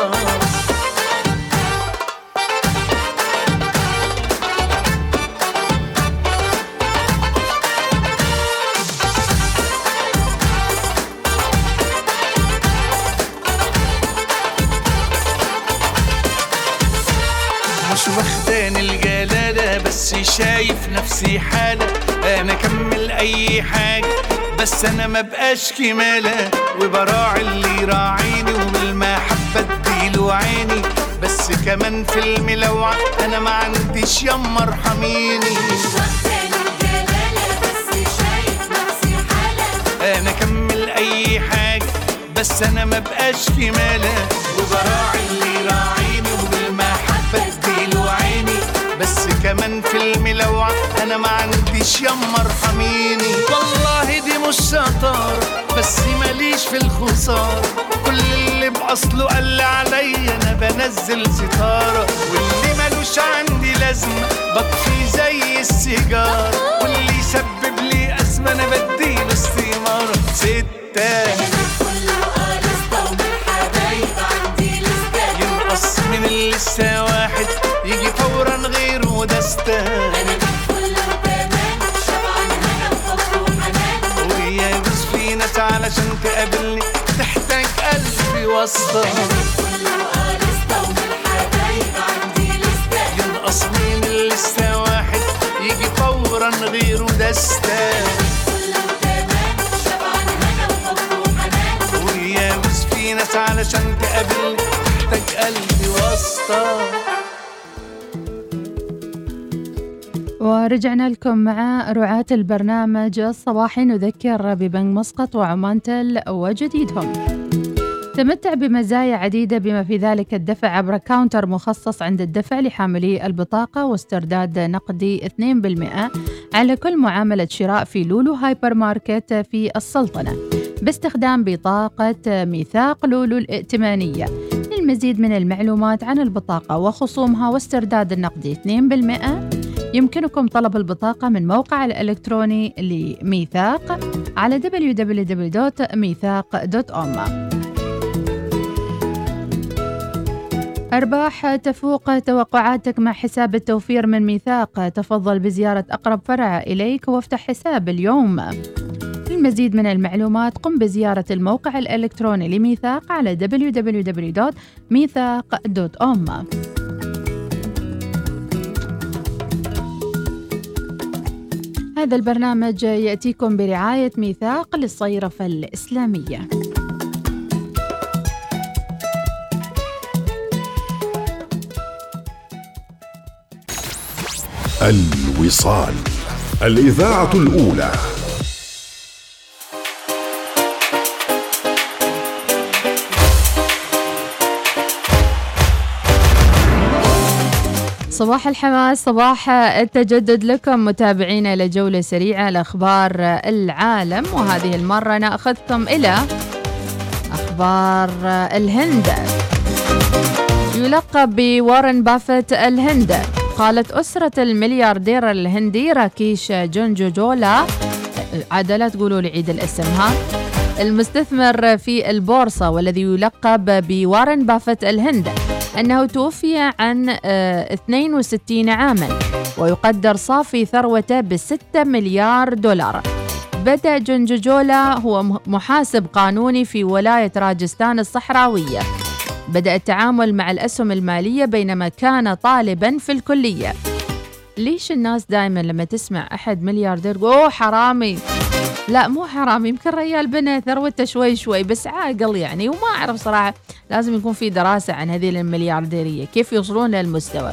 شايف نفسي حالة أنا أكمل أي حاجة بس أنا ما بقاش كمالة وبراعي اللي يراعيني وبالمحبة اديله عيني. بس كمان في الملوعة أنا ما عنديش يما ارحميني أنا أكمل أي حاجة بس أنا ما بقاش كمالة وبراعي اللي يراعيني كمان في الملوعة. أنا ما عنديش يما ارحميني والله دي مش شطارة بس ماليش في الخسارة. كل اللي بأصله قال لي عليا أنا بنزل ستارة. واللي ملوش عندي لازمة بطفي زي السيجارة. واللي يسبب لي أزمة أنا بديله استمارة. ستة. من اللسة واحد غيره دستة ويجوز في ناس علشان تقابلني تحتاج قلبي واسطة ينقص من اللسة واحد يجي فورا غيره دستة علشان تقابلني تحتاج قلبي واسطة. ورجعنا لكم مع رعاة البرنامج الصباحي نذكر ببنك مسقط وعمانتل وجديدهم. تمتع بمزايا عديدة بما في ذلك الدفع عبر counter مخصص عند الدفع لحاملي البطاقة واسترداد نقدي 2% على كل معاملة شراء في Lulu Hypermarket في السلطنة. باستخدام بطاقة ميثاق لولو الائتمانية. للمزيد من المعلومات عن البطاقة وخصومها واسترداد النقدي 2% يمكنكم طلب البطاقة من موقع الإلكتروني لميثاق على www.ميثاق.com أرباح تفوق توقعاتك مع حساب التوفير من ميثاق. تفضل بزيارة أقرب فرع إليك وافتح حساب اليوم. للمزيد من المعلومات قم بزيارة الموقع الإلكتروني لميثاق على www.ميثاق.com هذا البرنامج يأتيكم برعاية ميثاق للصيرفة الإسلامية. الوصال الإذاعة الأولى. صباح الحماس صباح التجدد لكم. متابعينا لجولة سريعة لأخبار العالم وهذه المرة نأخذكم إلى أخبار الهند. يلقب بوارن بافت الهند. قالت أسرة الملياردير الهندي راكيش جونجوجولا عاد لا تقولوا لي عيد الاسم ها المستثمر في البورصة والذي يلقب بوارن بافت الهند أنه توفي عن آه، 62 عاما ويقدر صافي ثروته ب 6 مليار دولار. بدأ جنجوجولا هو محاسب قانوني في ولاية راجستان الصحراوية. بدأ التعامل مع الأسهم المالية بينما كان طالبا في الكلية. ليش الناس دائما لما تسمع أحد ملياردير أوه حرامي. لا مو حرامي يمكن ريال بنى ثروته شوي شوي بس عاقل يعني وما أعرف صراحة لازم يكون في دراسة عن هذه المليارديرية كيف يوصلون للمستوى.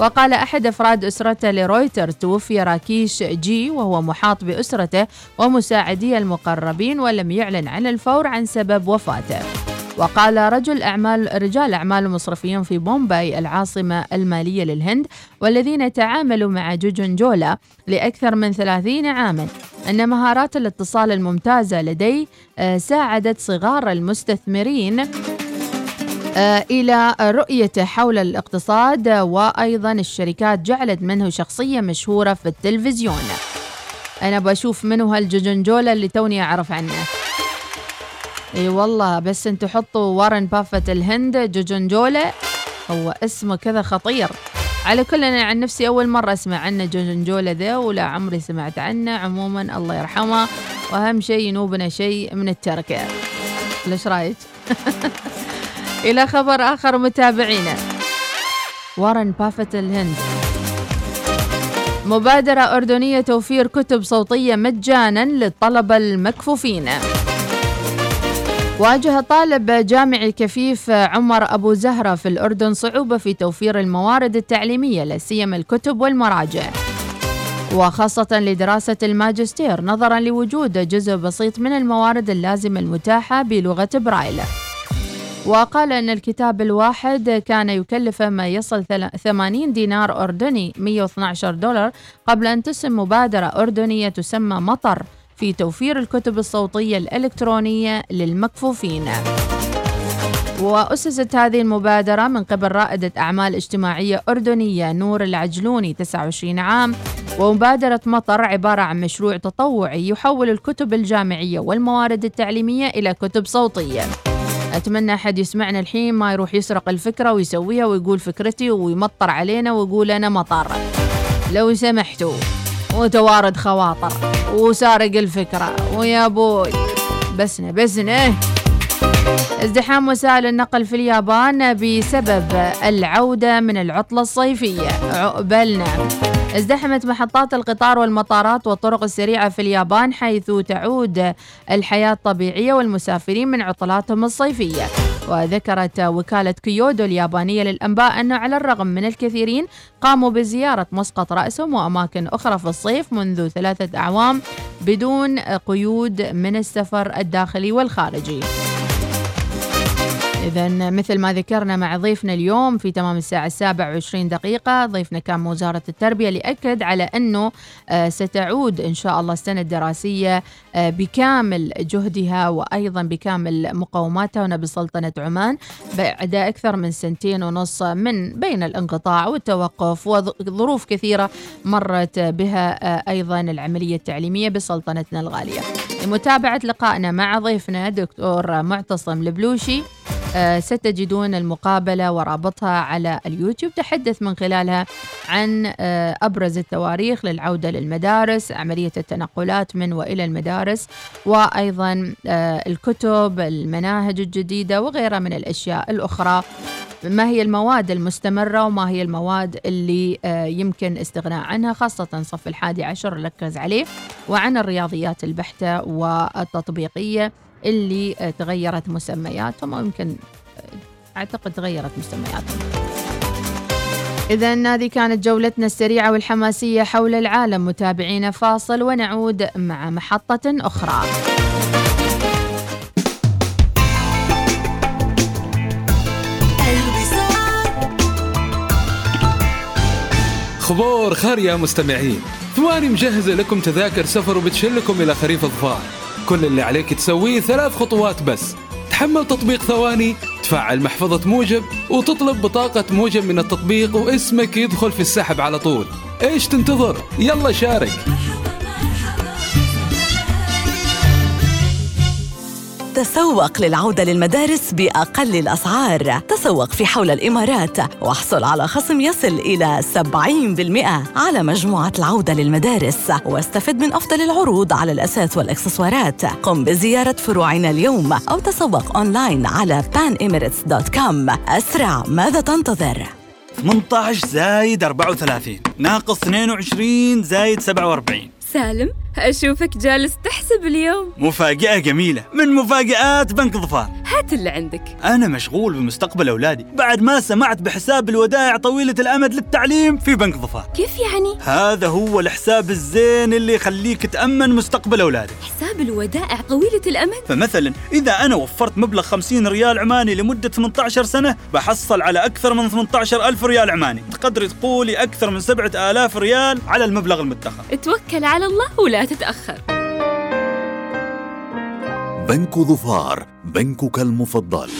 وقال أحد أفراد أسرته لرويتر توفي راكيش جي وهو محاط بأسرته ومساعديه المقربين ولم يعلن عن الفور عن سبب وفاته. وقال رجل أعمال رجال أعمال مصرفيون في بومباي العاصمة المالية للهند والذين تعاملوا مع جوجنجولا لأكثر من 30 عاما. أن مهارات الاتصال الممتازة لديه آه، ساعدت صغار المستثمرين آه، إلى رؤيته حول الاقتصاد وأيضا الشركات جعلت منه شخصية مشهورة في التلفزيون. أنا بشوف منو هالجوجنجولا اللي توني أعرف عنه. إي والله بس أنتوا حطوا وارن بافت الهند جوجنجولا هو اسمه كذا خطير. على كل أنا عن نفسي أول مرة أسمع عنه جوجنجولا ذا ولا عمري سمعت عنه. عموما الله يرحمه. وأهم شيء ينوبنا شيء من التركة. ليش رأيك؟ إلى خبر آخر متابعينا. وارن بافت الهند. مبادرة أردنية توفير كتب صوتية مجانا للطلبة المكفوفين. واجه طالب جامعي كفيف عمر أبو زهرة في الأردن صعوبة في توفير الموارد التعليمية لا سيما الكتب والمراجع. وخاصة لدراسة الماجستير نظرا لوجود جزء بسيط من الموارد اللازمة المتاحة بلغة برايل. وقال أن الكتاب الواحد كان يكلف ما يصل ثل- 80 دينار أردني 112 دولار قبل أن تسم مبادرة أردنية تسمى مطر. في توفير الكتب الصوتية الإلكترونية للمكفوفين. وأسست هذه المبادرة من قبل رائدة أعمال اجتماعية أردنية نور العجلوني 29 عام. ومبادرة مطر عبارة عن مشروع تطوعي يحول الكتب الجامعية والموارد التعليمية إلى كتب صوتية. أتمنى أحد يسمعنا الحين ما يروح يسرق الفكرة ويسويها ويقول فكرتي ويمطر علينا ويقول أنا مطر. لو سمحتوا. وتوارد خواطر وسارق الفكرة ويا بوي. بسنا بسنا ازدحام وسائل النقل في اليابان بسبب العودة من العطلة الصيفية. عقبالنا ازدحمت محطات القطار والمطارات والطرق السريعة في اليابان حيث تعود الحياة الطبيعية والمسافرين من عطلاتهم الصيفية. وذكرت وكالة كيودو اليابانية للأنباء أنه على الرغم من الكثيرين قاموا بزيارة مسقط رأسهم وأماكن أخرى في الصيف منذ ثلاثة أعوام بدون قيود من السفر الداخلي والخارجي. إذا مثل ما ذكرنا مع ضيفنا اليوم في تمام الساعة السابعة وعشرين دقيقة ضيفنا كان وزارة التربية لأكد على أنه آه، ستعود إن شاء الله السنة الدراسية آه، بكامل جهدها وأيضا بكامل مقوماتها هنا بسلطنة عمان بعد أكثر من سنتين ونص من بين الانقطاع والتوقف وظروف كثيرة مرت بها آه، أيضا العملية التعليمية بسلطنتنا الغالية. لمتابعة لقائنا مع ضيفنا دكتور معتصم البلوشي ستجدون المقابلة ورابطها على اليوتيوب. تحدث من خلالها عن آه، أبرز التواريخ للعودة للمدارس عملية التنقلات من وإلى المدارس وأيضا آه، الكتب المناهج الجديدة وغيرها من الأشياء الأخرى. ما هي المواد المستمرة وما هي المواد اللي آه، يمكن استغناء عنها؟ خاصة صف الحادي عشر ركز عليه. وعن الرياضيات البحتة والتطبيقية اللي آه، تغيرت مسمياتهم أو يمكن آه، أعتقد تغيرت مسمياتهم. إذا هذه كانت جولتنا السريعة والحماسية حول العالم. متابعينا فاصل ونعود مع محطة أخرى. خبور خير يا مستمعين. ثواني مجهزة لكم تذاكر سفر وبتشلكم إلى خريف الظفار. كل اللي عليك تسويه ثلاث خطوات بس. تحمل تطبيق ثواني تفعل محفظة موجب وتطلب بطاقة موجب من التطبيق واسمك يدخل في السحب على طول. إيش تنتظر؟ يلا شارك. تسوق للعودة للمدارس بأقل الأسعار. تسوق في حول الإمارات واحصل على خصم يصل إلى 70% على مجموعة العودة للمدارس. واستفد من أفضل العروض على الأساس والإكسسوارات. قم بزيارة فروعنا اليوم أو تسوق أونلاين على panemirates.com أسرع ماذا تنتظر؟ 18 زايد 34 ناقص 22 زايد 47 سالم أشوفك جالس تحسب اليوم. مفاجأة جميلة. من مفاجآت بنك ظفار. هات اللي عندك. أنا مشغول بمستقبل أولادي. بعد ما سمعت بحساب الودائع طويلة الأمد للتعليم في بنك ظفار. كيف يعني؟ هذا هو الحساب الزين اللي يخليك تأمن مستقبل أولادك. حساب الودائع طويلة الأمد؟ فمثلا إذا أنا وفرت مبلغ 50 ريال عماني لمدة 18 سنة بحصل على أكثر من 18 ألف ريال عماني. تقدري تقولي أكثر من 7000 ريال على المبلغ المدخر توكل على الله ولا تتأخر. بنك ظفار بنكك المفضل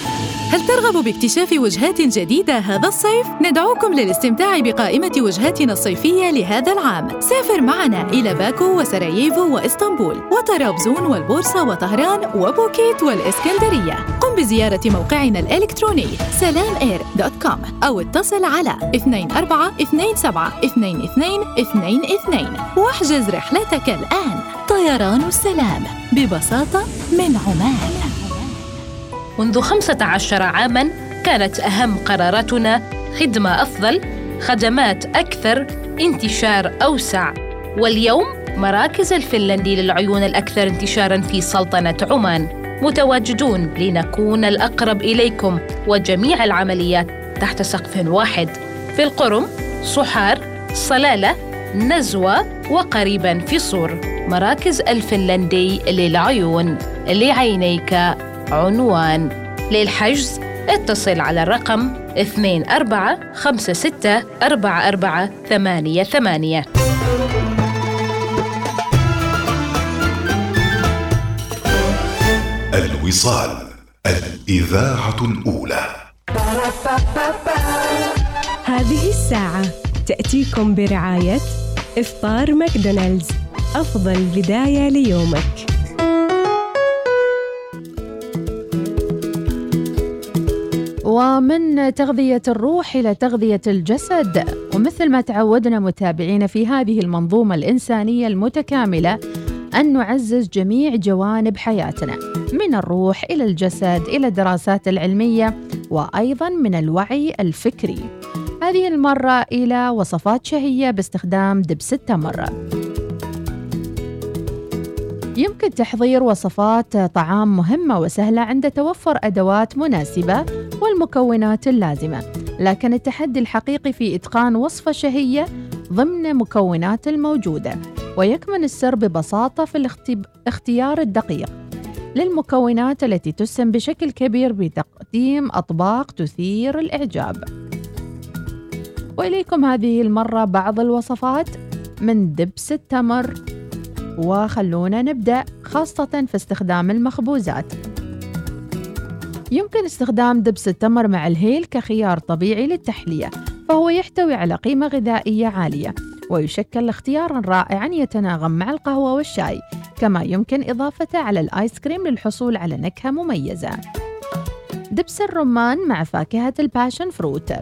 هل ترغب باكتشاف وجهات جديدة هذا الصيف؟ ندعوكم للاستمتاع بقائمة وجهاتنا الصيفية لهذا العام. سافر معنا إلى باكو وسراييفو وإسطنبول وطرابزون وبورصة وطهران وبوكيت والإسكندرية. قم بزيارة موقعنا الإلكتروني SalamAir dot com أو اتصل على 2427 واحجز رحلتك الآن. طيران السلام ببساطة من عمان. منذ 15 عاماً كانت أهم قراراتنا خدمة أفضل، خدمات أكثر، انتشار أوسع، واليوم مراكز الفنلندي للعيون الأكثر انتشاراً في سلطنة عمان، متواجدون لنكون الأقرب إليكم وجميع العمليات تحت سقف واحد. في القرم، صحار، صلالة، نزوة وقريباً في صور. مراكز الفنلندي للعيون. لعينيك. عنوان للحجز اتصل على الرقم 24564488 الوصال الإذاعة الأولى. هذه الساعة تأتيكم برعاية إفطار ماكدونالدز. أفضل بداية ليومك. ومن تغذية الروح إلى تغذية الجسد. ومثل ما تعودنا متابعينا في هذه المنظومة الإنسانية المتكاملة أن نعزز جميع جوانب حياتنا من الروح إلى الجسد إلى الدراسات العلمية وأيضا من الوعي الفكري. هذه المرة إلى وصفات شهية باستخدام دبس التمر. يمكن تحضير وصفات طعام مهمة وسهلة عند توفر أدوات مناسبة والمكونات اللازمة. لكن التحدي الحقيقي في إتقان وصفة شهية ضمن مكونات الموجودة. ويكمن السر ببساطة في الاختيار الدقيق. للمكونات التي تسهم بشكل كبير بتقديم أطباق تثير الإعجاب. وإليكم هذه المرة بعض الوصفات من دبس التمر. وخلونا نبدأ خاصة في استخدام المخبوزات. يمكن استخدام دبس التمر مع الهيل كخيار طبيعي للتحلية فهو يحتوي على قيمة غذائية عالية ويشكل اختيارا رائعا يتناغم مع القهوة والشاي كما يمكن إضافته على الآيس كريم للحصول على نكهة مميزة. دبس الرمان مع فاكهة ال passion fruit.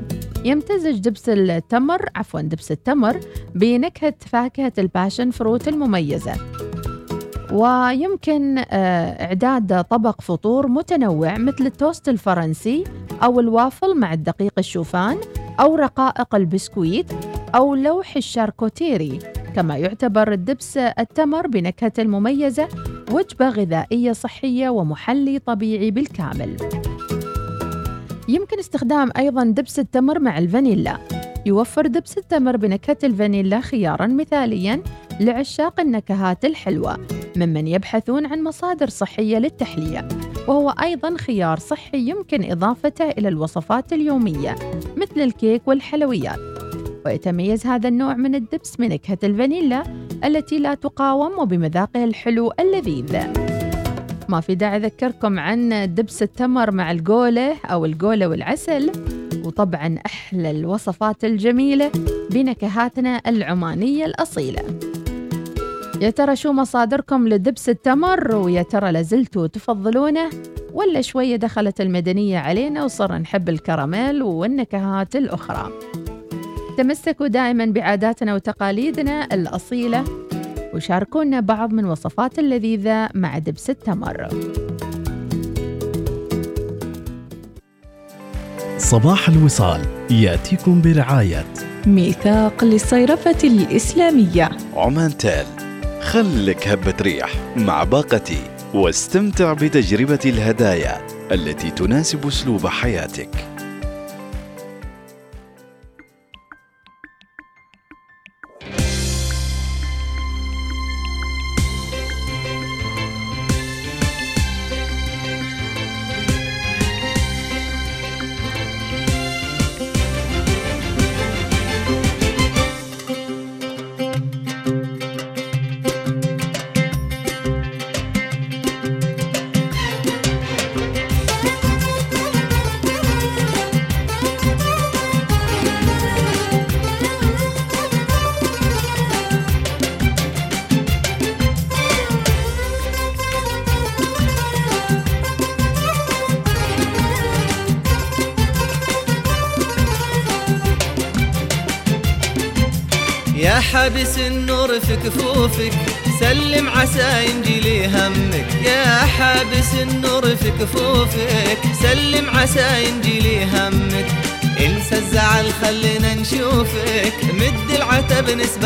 يمتزج دبس التمر عفوا دبس التمر بنكهة فاكهة ال passion fruit المميزة. ويمكن إعداد طبق فطور متنوع مثل التوست الفرنسي أو الوافل مع الدقيق الشوفان أو رقائق البسكويت أو لوح الشاركوتيري. كما يعتبر الدبس التمر بنكهة المميزة وجبة غذائية صحية ومحلي طبيعي بالكامل. يمكن استخدام أيضا دبس التمر مع الفانيلا. يوفر دبس التمر بنكهة الفانيلا خيارا مثاليا لعشاق النكهات الحلوة ممن يبحثون عن مصادر صحية للتحلية وهو أيضا خيار صحي يمكن إضافته إلى الوصفات اليومية مثل الكيك والحلويات. ويتميز هذا النوع من الدبس بنكهة الفانيلا التي لا تقاوم وبمذاقه الحلو اللذيذ. ما في داعي أذكركم عن دبس التمر مع القولة أو القولة والعسل وطبعا أحلى الوصفات الجميلة بنكهاتنا العمانية الأصيلة. يا ترى شو مصادركم لدبس التمر؟ ويا ترى لازلتوا تفضلونه؟ ولا شوية دخلت المدنية علينا وصرنا نحب الكراميل والنكهات الأخرى. تمسكوا دائما بعاداتنا وتقاليدنا الأصيلة وشاركونا بعض من وصفات اللذيذة مع دبس التمر. صباح الوصال يأتيكم برعاية ميثاق للصيرفة الإسلامية. عمان تال خلك هبة ريح مع باقتي واستمتع بتجربة الهدايا التي تناسب أسلوب حياتك.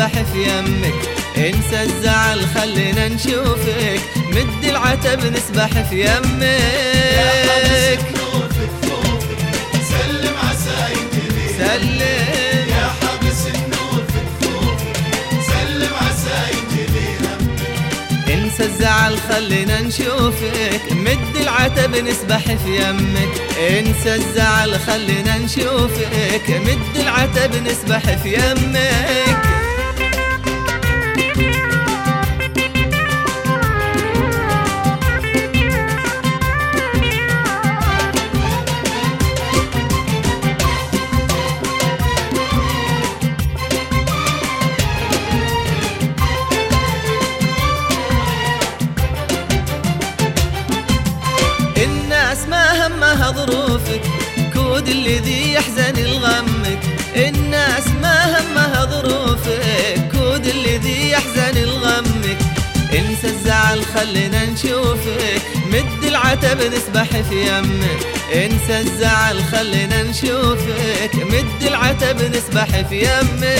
نسبح في يمك انسى الزعل خلينا نشوفك. مد العتب نسبح في يمك سلم عسى سلم. يا حابس النور في كفوفك سلم عسى انسى الزعل خلينا نشوفك. مد العتب نسبح في يمك انسى الزعل خلينا نشوفك. مد العتب نسبح في يمك خلينا نشوفك مد العتب نسبح في يمك انسى الزعل خلينا نشوفك مد العتب نسبح في يمك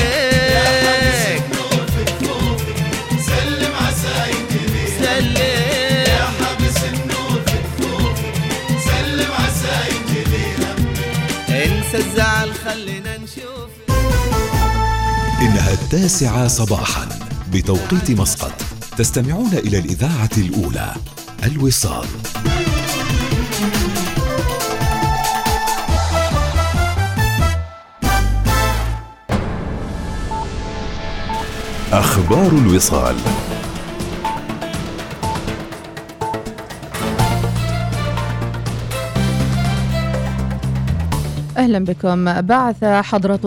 سلم سلم انسى الزعل خلينا إنها التاسعة صباحا بتوقيت مسقط. تستمعون إلى الإذاعة الأولى الوصال. أخبار الوصال. أهلا بكم. بعث حضرة